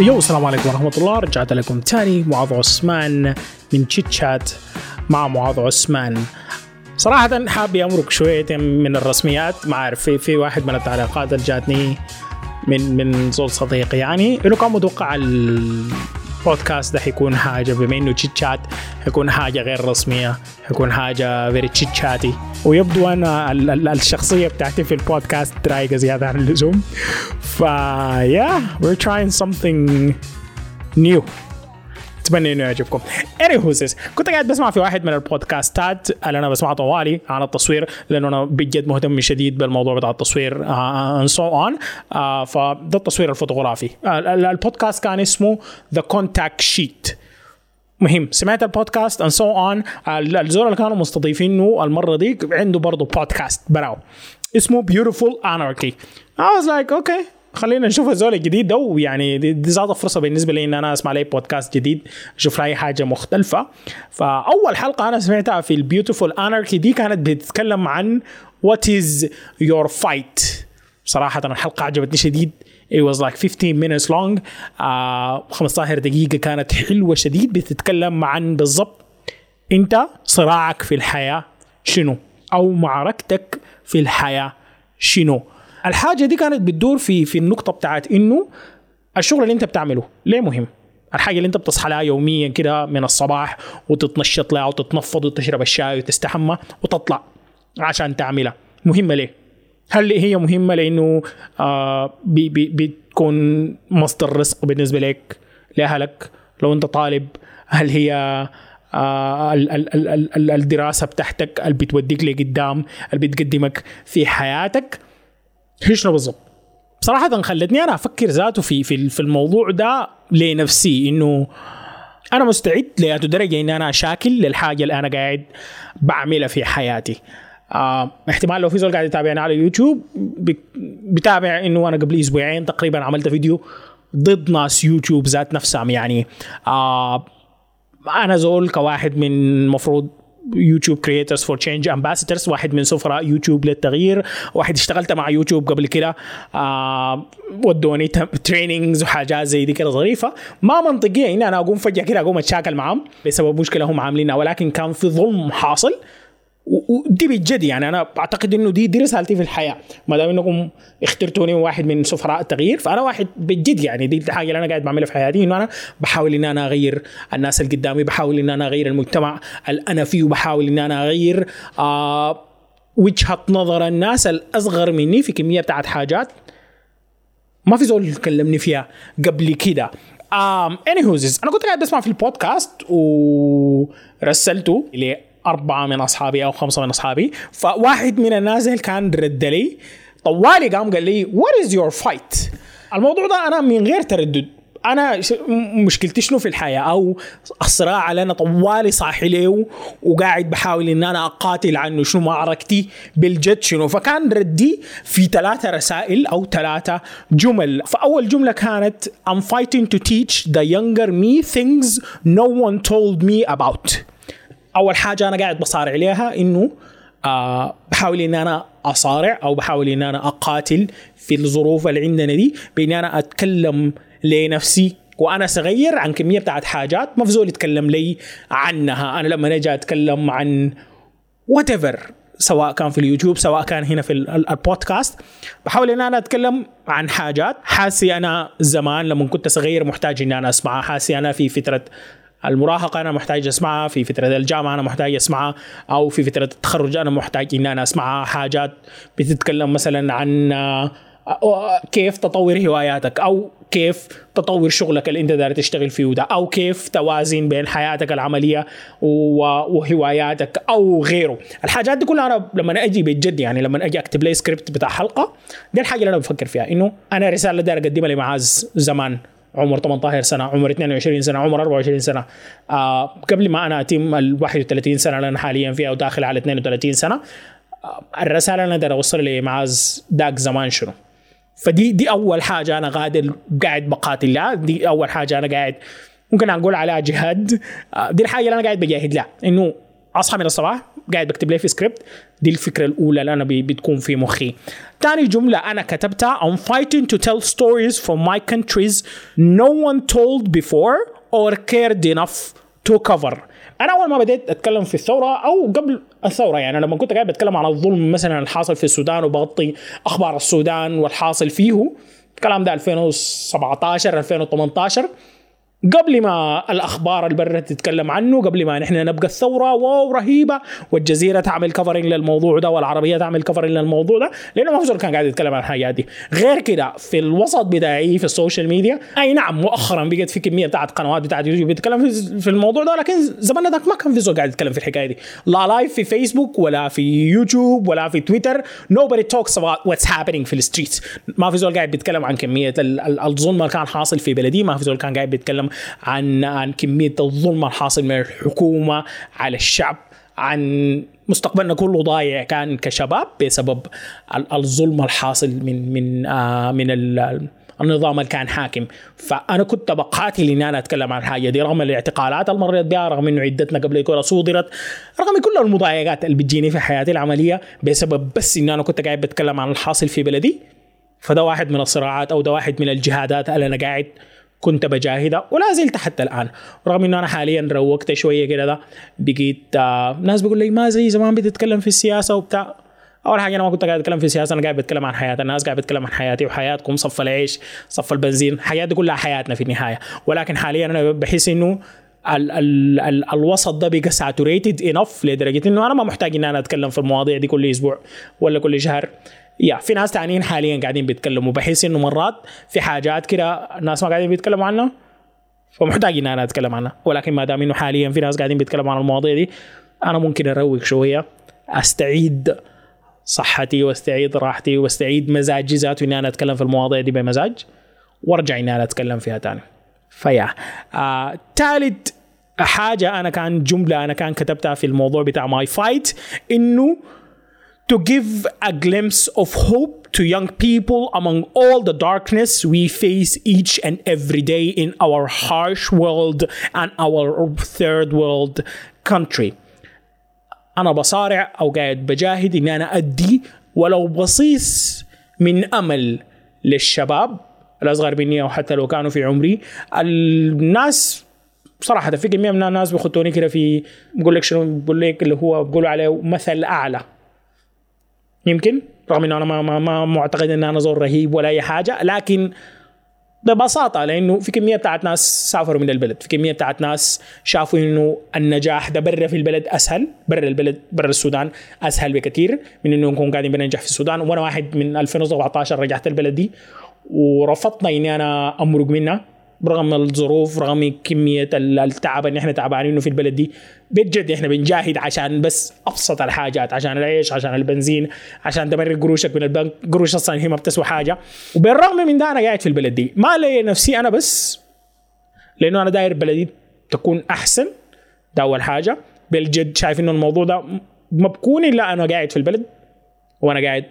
Yo السلام عليكم ورحمة الله. رجعت لكم تاني. معاذ عثمان من chit chat مع معاذ عثمان. صراحة حابب أمرك شوية من الرسميات. ما أعرف في, في واحد من التعليقات اللي جاتني من من زول صديقي يعني انه كان متوقع البودكاست ده حيكون حاجة بما انه chit chat حيكون حاجة غير رسمية حيكون حاجة very chit chatty ويبدو أنا ال- ال- الشخصية بتاعتي في البودكاست رايقة زيادة عن اللزوم. ف yeah we're trying something new. أتمنى إنه يعجبكم. anywho كنت قاعد بسمع في واحد من البودكاستات اللي أنا بسمعها طوالي عن التصوير لأنه أنا بجد مهتم شديد بالموضوع بتاع التصوير so on uh, فده التصوير الفوتوغرافي. Uh, البودكاست كان اسمه The Contact Sheet. مهم سمعت البودكاست and so on الزول اللي كانوا مستضيفينه المرة دي عنده برضه بودكاست براو اسمه Beautiful Anarchy I was like okay. خلينا نشوف الزول الجديد ده ويعني دي, زاد فرصة بالنسبة لي إن أنا أسمع لي بودكاست جديد أشوف لي حاجة مختلفة. فأول حلقة أنا سمعتها في ال Beautiful Anarchy دي كانت بتتكلم عن what is your fight صراحة الحلقة عجبتني شديد. It was like 15 minutes long. آه 15 دقيقة كانت حلوة شديد بتتكلم عن بالضبط أنت صراعك في الحياة شنو؟ أو معركتك في الحياة شنو؟ الحاجة دي كانت بتدور في في النقطة بتاعت إنه الشغل اللي أنت بتعمله ليه مهم؟ الحاجة اللي أنت بتصحى لها يوميا كده من الصباح وتتنشط لها وتتنفض وتشرب الشاي وتستحمى وتطلع عشان تعملها. مهمة ليه؟ هل هي مهمة لأنه آه بي بي بتكون مصدر رزق بالنسبة لك لأهلك؟ لو أنت طالب هل هي آه ال ال ال ال الدراسة بتاعتك اللي بتوديك لقدام اللي بتقدمك في حياتك؟ شنو بالضبط؟ صراحة خلتني أنا أفكر ذاته في في في الموضوع ده لنفسي إنه أنا مستعد لأتو درجة إن أنا أشاكل للحاجة اللي أنا قاعد بعملها في حياتي. آه احتمال لو في زول قاعد يتابعني على يوتيوب بتابع إنه أنا قبل أسبوعين تقريبا عملت فيديو ضد ناس يوتيوب ذات نفسهم. يعني آه أنا زول كواحد من مفروض يوتيوب Creators for Change ambassadors واحد من سفراء يوتيوب للتغيير واحد اشتغلت مع يوتيوب قبل كده. آه ودوني trainings وحاجات زي دي كده ظريفة. ما منطقية ان أنا أقوم فجأة كده أقوم أتشاكل معهم بسبب مشكلة هم عاملينها ولكن كان في ظلم حاصل. ودي بجد يعني أنا بعتقد إنه دي دي رسالتي في الحياة. ما دام إنكم اخترتوني واحد من سفراء التغيير فأنا واحد بجد يعني دي الحاجة اللي أنا قاعد بعملها في حياتي إنه أنا بحاول ان أنا أغير الناس اللي قدامي بحاول ان أنا أغير المجتمع اللي أنا فيه وبحاول ان أنا أغير آه وجهة نظر الناس الأصغر مني في كمية بتاعت حاجات ما في زول كلمني فيها قبل كده. um, anyways أنا كنت قاعد بسمع في البودكاست ورسلته أربعة من أصحابي أو خمسة من أصحابي. فواحد من الناس اللي كان رد لي. طوالي قام قال لي what is your fight? الموضوع ده أنا من غير تردد. أنا مشكلتي شنو في الحياة؟ أو الصراع اللي أنا طوالي صاحي له وقاعد بحاول إن أنا أقاتل عنه شنو معركتي بالجد شنو. فكان ردي في ثلاثة رسائل أو ثلاثة جمل. فأول جملة كانت I'm fighting to teach the younger me things no one told me about. أول حاجة أنا قاعد بصارع عليها إنه آه بحاول ان أنا أصارع أو بحاول ان أنا أقاتل في الظروف اللي عندنا دي بان أنا أتكلم لنفسي وأنا صغير عن كمية بتاعت حاجات ما في زول يتكلم لي عنها. أنا لما أجي أتكلم عن وات سواء كان في اليوتيوب سواء كان هنا في البودكاست بحاول ان أنا أتكلم عن حاجات حاسي أنا زمان لما كنت صغير محتاج ان أنا أسمعها حاسي أنا في فترة المراهقة أنا محتاج أسمعها في فترة الجامعة أنا محتاج أسمعها أو في فترة التخرج أنا محتاج ان أنا أسمعها. حاجات بتتكلم مثلا عن كيف تطور هواياتك أو كيف تطور شغلك اللي أنت داير تشتغل فيه ده أو كيف توازن بين حياتك العملية وهواياتك أو غيره. الحاجات دي كلها أنا لما أجي بجد يعني لما أجي أكتب لي سكريبت بتاع حلقة دي الحاجة اللي أنا بفكر فيها إنه أنا رسالة داير أقدمها لمعاذ زمان. عمر 18 سنة عمر 22 سنة عمر 24 سنة. آه قبل ما أنا أتم ال 31 سنة اللي أنا حاليا فيها وداخل على 32 سنة آه الرسالة اللي أنا أوصل لمعاذ داك زمان شنو؟ فدي دي أول حاجة أنا قاعد قاعد بقاتل لها دي أول حاجة أنا قاعد ممكن أقول عليها جهاد. آه دي الحاجة اللي أنا قاعد بجاهد لها إنه أصحى من الصباح قاعد بكتب لي في سكريبت دي الفكرة الأولى اللي أنا بتكون في مخي. تاني جملة أنا كتبتها. I'm fighting to tell stories from my countries no one told before or cared enough to cover. أنا أول ما بديت أتكلم في الثورة أو قبل الثورة يعني لما كنت قاعد بتكلم عن الظلم مثلا الحاصل في السودان وبغطي أخبار السودان والحاصل فيه. الكلام ده 2017 2018 قبل ما الأخبار البرة تتكلم عنه قبل ما نحن نبقى الثورة واو رهيبة. والجزيرة تعمل ك covering للموضوع ده والعربية تعمل ك covering للموضوع ده لأنه ما في كان قاعد يتكلم عن الحاجات دي. غير كده في الوسط بتاعي في ال social media أي نعم مؤخرا بقت في كمية بتاعت قنوات بتاعت يوتيوب بتتكلم في الموضوع ده لكن زمان ذاك ما كان في زول قاعد يتكلم في الحكاية دي. لا live في فيسبوك ولا في يوتيوب ولا في تويتر nobody talks about what's happening في ال streets ما في زول قاعد بيتكلم عن كمية الظلم اللي كان حاصل في بلدي. ما في زول كان قاعد بيتكلم عن عن كمية الظلم الحاصل من الحكومة على الشعب عن مستقبلنا كله ضايع كان كشباب بسبب الظلم الحاصل من من آه من النظام اللي كان حاكم. فأنا كنت بقاتل اني أنا أتكلم عن الحاجة دي رغم الاعتقالات اللي مريت بها رغم إنه عدتنا قبل كده صودرت رغم كل المضايقات اللي بتجيني في حياتي العملية بسبب بس اني أنا كنت قاعد بتكلم عن الحاصل في بلدي. فده واحد من الصراعات أو ده واحد من الجهادات اللي أنا قاعد كنت بجاهدها ولا زلت حتى الآن. رغم إنه أنا حاليا روقت شوية كده ده بقيت آه ناس بيقول لي ما زي زمان بتتكلم في السياسة وبتاع. أول حاجة أنا ما كنت قاعد أتكلم في السياسة أنا قاعد بتكلم عن حياه الناس قاعد بتكلم عن حياتي وحياتكم صف العيش صف البنزين الحياة دي كلها حياتنا في النهاية. ولكن حاليا أنا بحس إنه ال ال ال الوسط ده بقى ساتوريتد انف لدرجة إنه أنا ما محتاج ان أنا أتكلم في المواضيع دي كل أسبوع ولا كل شهر. yeah في ناس تانيين حاليا قاعدين بيتكلموا بحس إنه مرات في حاجات كده الناس ما قاعدين بيتكلموا عنها فمحتاج ان أنا أتكلم عنها. ولكن ما دام إنه حاليا في ناس قاعدين بيتكلموا عن المواضيع دي أنا ممكن أروق شوية أستعيد صحتي وأستعيد راحتي وأستعيد مزاجي ذاته إني أنا أتكلم في المواضيع دي بمزاج وأرجع إني أنا أتكلم فيها تاني. ف yeah. آه ثالث حاجة أنا كان جملة أنا كان كتبتها في الموضوع بتاع my fight إنه to give a glimpse of hope to young people among all the darkness we face each and every day in our harsh world and our third world country. أنا بصارع أو قاعد بجاهد إني أنا أدي ولو بصيص من أمل للشباب الأصغر مني أو حتى لو كانوا في عمري الناس صراحة في كمية من الناس بيخطوني كده في بقول لك شنو بقول لك اللي هو بقولوا عليه مثل أعلى يمكن رغم انه أنا ما, ما, ما معتقد إن أنا زور رهيب ولا أي حاجة لكن ببساطة لأنه في كمية بتاعت ناس سافروا من البلد في كمية بتاعت ناس شافوا إنه النجاح ده برا في البلد أسهل برا البلد برا السودان أسهل بكثير من إنه نكون قاعدين بننجح في السودان. وأنا واحد من 2017 رجعت البلد دي ورفضت إني أنا أمرق منها. برغم الظروف رغم كمية التعب اللي إحنا تعبانينه في البلد دي بجد إحنا بنجاهد عشان بس أبسط الحاجات عشان العيش عشان البنزين عشان تمرق قروشك من البنك قروش أصلا هي ما بتسوى حاجة. وبالرغم من ده أنا قاعد في البلد دي. ما لي نفسي أنا بس لأنه أنا داير بلدي تكون أحسن. ده أول حاجة. بالجد شايف إنه الموضوع ده ما بكون إلا أنا قاعد في البلد وأنا قاعد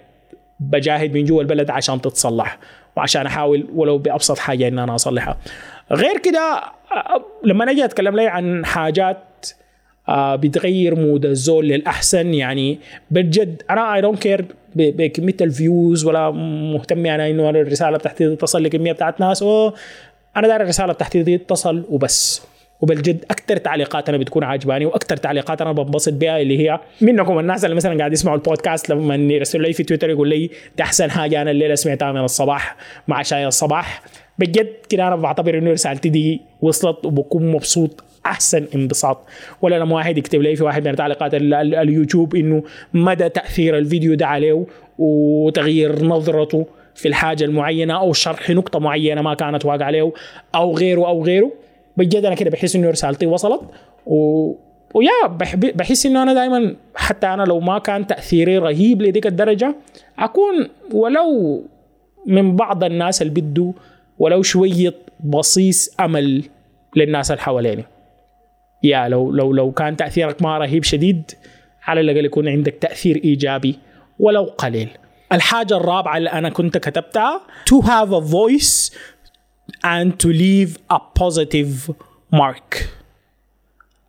بجاهد من جوا البلد عشان تتصلح. وعشان أحاول ولو بأبسط حاجة ان أنا أصلحها. غير كده لما نجي أتكلم لي عن حاجات بتغير mood الزول للأحسن يعني بجد أنا I don't care بكمية ال views ولا مهتم يعني إنه الرسالة بتاعتي تصل لكمية بتاعت ناس أنا داير الرسالة بتاعتي تصل وبس. وبالجد أكثر تعليقات أنا بتكون عاجباني وأكثر تعليقات أنا بنبسط بها اللي هي منكم الناس اللي مثلا قاعد يسمعوا البودكاست لما يرسلوا لي في تويتر يقول لي ده أحسن حاجة أنا الليلة سمعتها من الصباح مع شاي الصباح. بجد كده أنا بعتبر إنه رسالتي دي وصلت وبكون مبسوط أحسن انبساط. ولا لما واحد يكتب لي في واحد من تعليقات اليوتيوب إنه مدى تأثير الفيديو ده عليه وتغيير نظرته في الحاجة المعينة أو شرح نقطة معينة ما كانت واقع عليه أو غيره أو غيره. بجد أنا كده بحس إنه رسالتي وصلت. و... ويا بحس إنه أنا دائما حتى أنا لو ما كان تأثيري رهيب لديك الدرجة أكون ولو من بعض الناس اللي بدوا ولو شوية بصيص أمل للناس اللي حواليني. يا لو لو لو كان تأثيرك ما رهيب شديد على الأقل يكون عندك تأثير إيجابي ولو قليل. الحاجة الرابعة اللي أنا كنت كتبتها to have a voice and to leave a positive mark.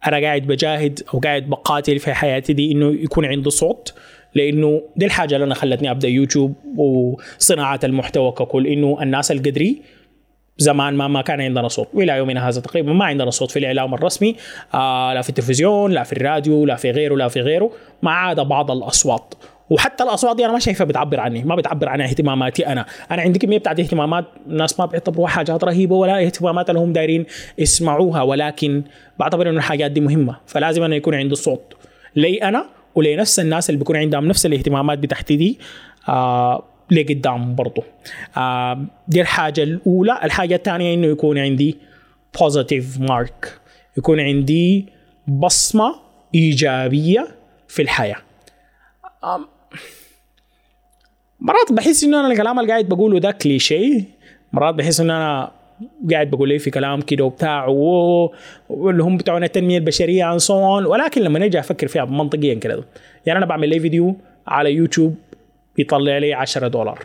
أنا قاعد بجاهد أو قاعد بقاتل في حياتي دي إنه يكون عندي صوت لأنه دي الحاجة اللي أنا خلتني أبدأ يوتيوب وصناعة المحتوى ككل إنه الناس القدري زمان ما ما كان عندنا صوت. وإلى يومنا هذا تقريبا ما عندنا صوت في الإعلام الرسمي آه لا في التلفزيون لا في الراديو لا في غيره لا في غيره ما عدا بعض الأصوات. وحتى الأصوات دي أنا ما شايفها بتعبر عني ما بتعبر عن اهتماماتي أنا. أنا عندي كمية بتاعت اهتمامات الناس ما بيعتبروها حاجات رهيبة ولا اهتمامات اللي هم دايرين يسمعوها ولكن بعتبر إنه الحاجات دي مهمة. فلازم أنا يكون عندي صوت. لي أنا ولنفس الناس اللي بيكون عندهم نفس الاهتمامات بتاعتي دي آه لقدام برضو. آه دي الحاجة الأولى. الحاجة الثانية إنه يكون عندي positive mark. يكون عندي بصمة إيجابية في الحياة. آم، مرات بحس إنه أنا الكلام اللي قاعد بقوله ده كليشيه. مرات بحس إنه أنا قاعد بقول لي في كلام كده وبتاع واللي هم بتوعنا التنمية البشرية عن صون ولكن لما نجي أفكر فيها منطقيا كده يعني أنا بعمل لي فيديو على يوتيوب يطلع لي 10 دولار.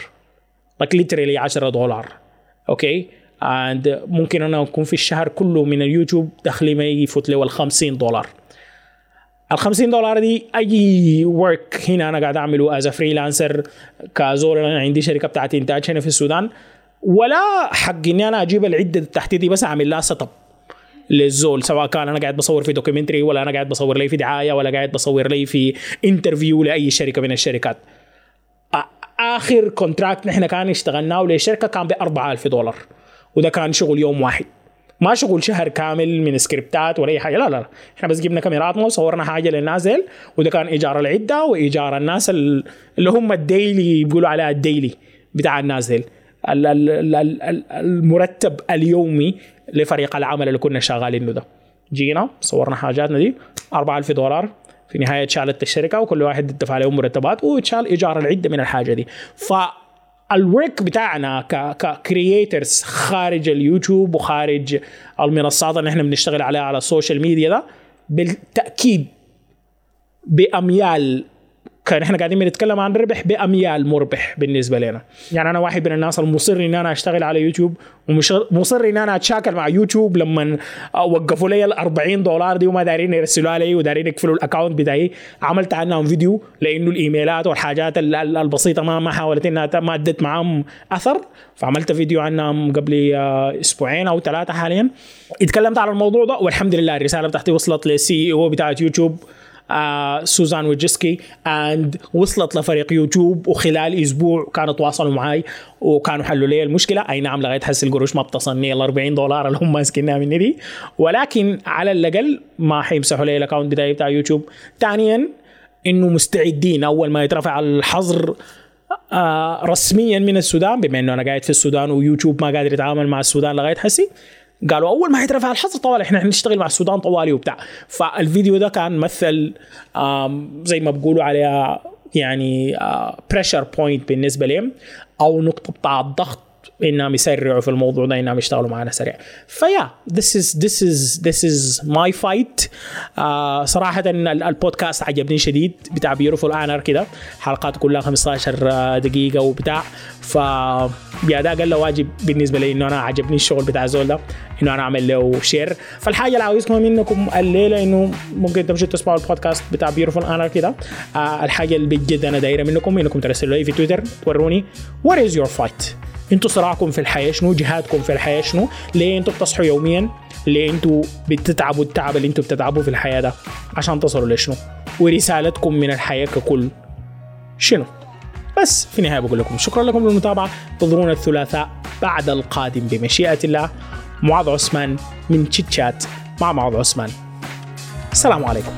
Like literally 10 دولار. okay and ممكن أنا أكون في الشهر كله من اليوتيوب دخلي ما يفوت لي ال 50 دولار. ال 50 دولار دي أي work هنا أنا قاعد أعمله as freelancer كزول أنا عندي شركة بتاعت إنتاج هنا في السودان. ولا حق إني أنا أجيب العدة حقتي دي بس أعمل لها set up للزول سواء كان أنا قاعد بصور في documentary ولا أنا قاعد بصور لي في دعاية ولا قاعد بصور لي في interview لأي شركة من الشركات. آخر contract نحن كان اشتغلناه لشركة كان ب 4000 دولار وده كان شغل يوم واحد. ما شغل شهر كامل من سكريبتات ولا أي حاجة. لا لا لا. إحنا بس جبنا كاميراتنا وصورنا حاجة للناس ديل وده كان إيجار العدة وإيجار الناس ال- اللي هم ال daily بيقولوا عليها ال daily بتاع الناس ديل ال- ال- ال- ال- ال- المرتب اليومي لفريق العمل اللي كنا شغالينه ده. جينا صورنا حاجاتنا دي 4000 دولار في نهاية شالت الشركة وكل واحد دفع لهم مرتبات وتشال إيجار العدة من الحاجة دي. فال work بتاعنا ك creators خارج اليوتيوب وخارج المنصات اللي إحنا بنشتغل عليها على ال social media ده بالتأكيد بأميال كان إحنا قاعدين بنتكلم عن ربح بأميال مربح بالنسبة لنا. يعني أنا واحد من الناس المصر إن أنا أشتغل على يوتيوب ومش مصر إن أنا أتشاكل مع يوتيوب لما وقفوا لي ال 40 دولار دي وما دايرين يرسلوها لي ودايرين يقفلوا ال account بتاعي. عملت عنهم فيديو لأنه الإيميلات والحاجات ال- ال- البسيطة ما ما حاولت إنها ما أدت معاهم أثر. فعملت فيديو عنهم قبل آه، أسبوعين أو ثلاثة حاليا. اتكلمت على الموضوع ده والحمد لله الرسالة بتاعتي وصلت لل CEO بتاعت يوتيوب. آه سوزان وجسكي and وصلت لفريق يوتيوب وخلال أسبوع كانوا تواصلوا معي وكانوا حلوا لي المشكلة. أي نعم لغاية هسه القروش ما بتصلني ال 40 دولار اللي هم ماسكينها مني دي ولكن على الأقل ما حيمسحوا لي الأكونت بتاعي بتاع يوتيوب. ثانيا إنه مستعدين أول ما يترفع الحظر آه رسميا من السودان بما إنه أنا قاعد في السودان ويوتيوب ما قادر يتعامل مع السودان لغاية هسي قالوا أول ما يترفع الحظر طوال إحنا حنشتغل مع السودان طوالي وبتاع. فالفيديو ده كان مثل زي ما بقولوا عليها يعني pressure point بالنسبة لهم أو نقطة بتاع الضغط إنهم يسرعوا في الموضوع ده إنهم يشتغلوا معنا سريع. ف yeah is this is this is my fight. آه صراحة ال- البودكاست عجبني شديد بتاع Beautiful Inner كده. حلقات كلها 15 دقيقة وبتاع. ف yeah ده له واجب بالنسبة لي إنه أنا عجبني الشغل بتاع الزول ده إنه أنا أعمل له share فالحاجة اللي عاوزكم منكم الليلة إنه ممكن تمشوا تسمعوا البودكاست بتاع Beautiful Inner كده. آه الحاجة اللي بجد أنا دايرة منكم إنكم ترسلوا لي في تويتر توروني. What is your fight? أنتوا صراعكم في الحياة شنو جهادكم في الحياة؟ شنو؟ ليه أنتوا بتصحوا يوميا؟ ليه أنتوا بتتعبوا التعب اللي أنتوا بتتعبوا في الحياة ده؟ عشان تصلوا لشنو؟ ورسالتكم من الحياة ككل. شنو؟ بس في النهاية بقول لكم شكرا لكم للمتابعة. انتظرونا الثلاثاء بعد القادم بمشيئة الله. معاذ عثمان من تشيت شات مع معاذ عثمان. السلام عليكم.